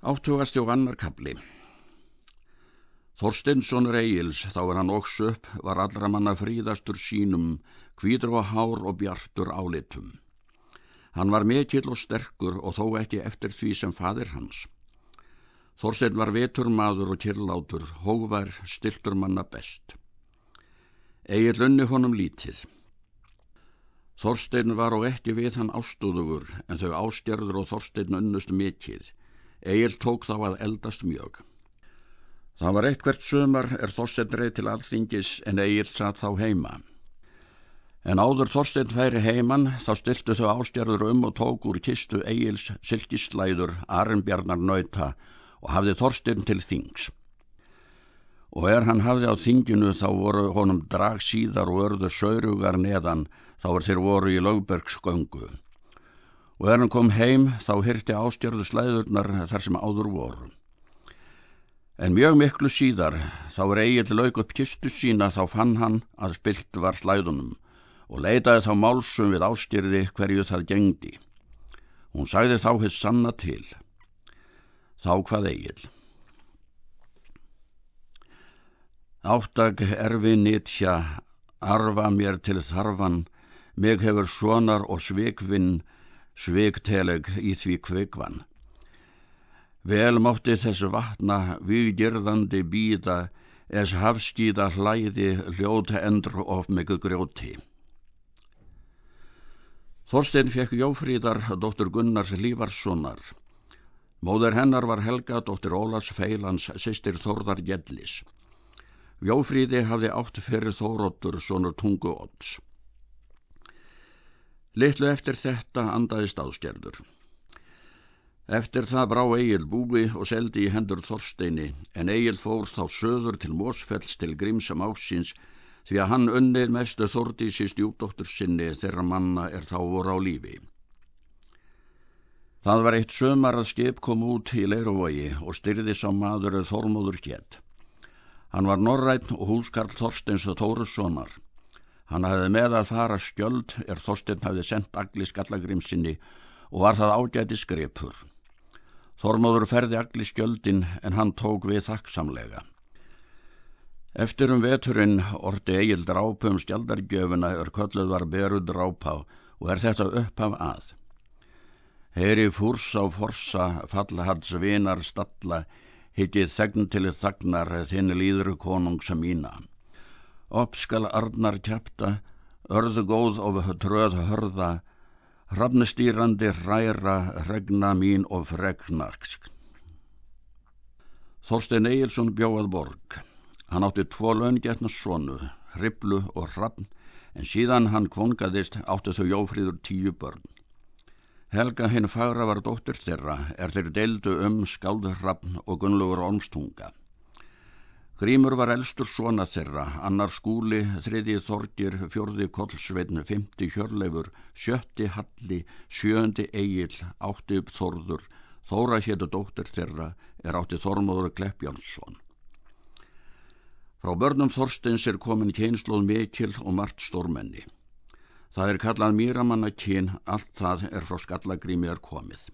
Áttugasti og annar kapli. Þorstinsson Reils, þá er hann óks upp, var allra manna fríðastur sínum, kvíður og hár og bjartur álitum. Hann var mikill og sterkur og þó ekki eftir því sem fadir hans. Þorstein var vetur maður og kyrlátur, hóvar stiltur manna best. Egil unni honum lítið. Þorstein var og ekki við hann ástúðugur, en þau ástjörður og Þorstein unnust mikill. Egil tók þá að eldast mjög. Það var eitt hvert sömar er Þorstein reið til alþingis en Egil satt þá heima. En áður Þorstein færi heiman þá stiltu þau ástjörður um og tók úr kistu Egils silkislæður Arnbjarnar nauta og hafði Þorstein til þings. Og er hann hafði á þinginu þá voru honum drag síðar og örðu saurugar neðan þá er þeir voru í lögbergsgöngu og er hann kom heim þá hyrti ástjörðu slæðurnar þar sem áður voru. En mjög miklu síðar þá er eigið lauk upp kistu sína þá fann hann að spilt var slæðunum og leitaði þá málsum við ástjörði hverju það gengdi. Hún sagði þá hitt sanna til. Þá hvað eigið. Áttak erfi nýtja, arfa mér til þarfan, mig hefur sonar og svikvinn sveikteleg í því kveikvan. Vel mátti þessu vatna viðgjörðandi býða es hafskýða hlæði hljóta endur of megu grjóti. Þorstein fekk Jófríðar, dóttur Gunnars Lífarssonar. Móður hennar var Helga, dóttur Ólas Feilans, sýstir Þórðar Gjellis. Jófríði hafði átt fyrir Þóróttur, sonur tungu odds. Littlu eftir þetta andaðist áskerður. Eftir það brá Egil búi og seldi í hendur Þorsteini en Egil fór þá söður til Mósfells til Grímsam ásins því að hann unnið mestu Þordísi stjúdóttur sinni þegar manna er þá voru á lífi. Það var eitt sömar að skip kom út í Leirovogi og styrði sá maður Þormóður Kjett. Hann var norrætt og húskarl Þorsteins og Tórussonar. Hann hafði með að fara skjöld er Þorstein hafði sendt agli skallagrimsinni og var það ágæti skripur. Þormóður ferði agli skjöldin en hann tók við þakksamlega. Eftir um veturinn orti eigil drápu um skjaldargjöfuna er kölluð var beru drápa og er þetta upphaf að. Heyri fúrs á forsa fallahads vinar stalla hittið þegn til þagnar þinn líður konungsa mína. Opp skal arnar kjapta, örðu góð of tröð hörða, hrafnustýrandi hræra, regna mín og fregnarksk. Þorstein Egilson bjóð borg. Hann átti tvo laungetna sonu, hriblu og hrafn, en síðan hann kvongaðist átti þau jófríður tíu börn. Helga hinn fagra var dóttir þeirra, er þeir deildu um skáldrafn og gunnlugur ormstunga. Grímur var elstur svona þeirra, annar skúli, þriði þorgir, fjörði kollsveitn, fymti hjörleifur, sjötti halli, sjöndi eigil, átti upp þorður, þóra héttu dóttir þeirra, er átti Þormóður Kleppjánsson. Frá börnum Þorsteins er komin kynslóð mikil og margt stórmenni. Það er kallað mýramanna kyn, allt það er frá skallagrími er komið.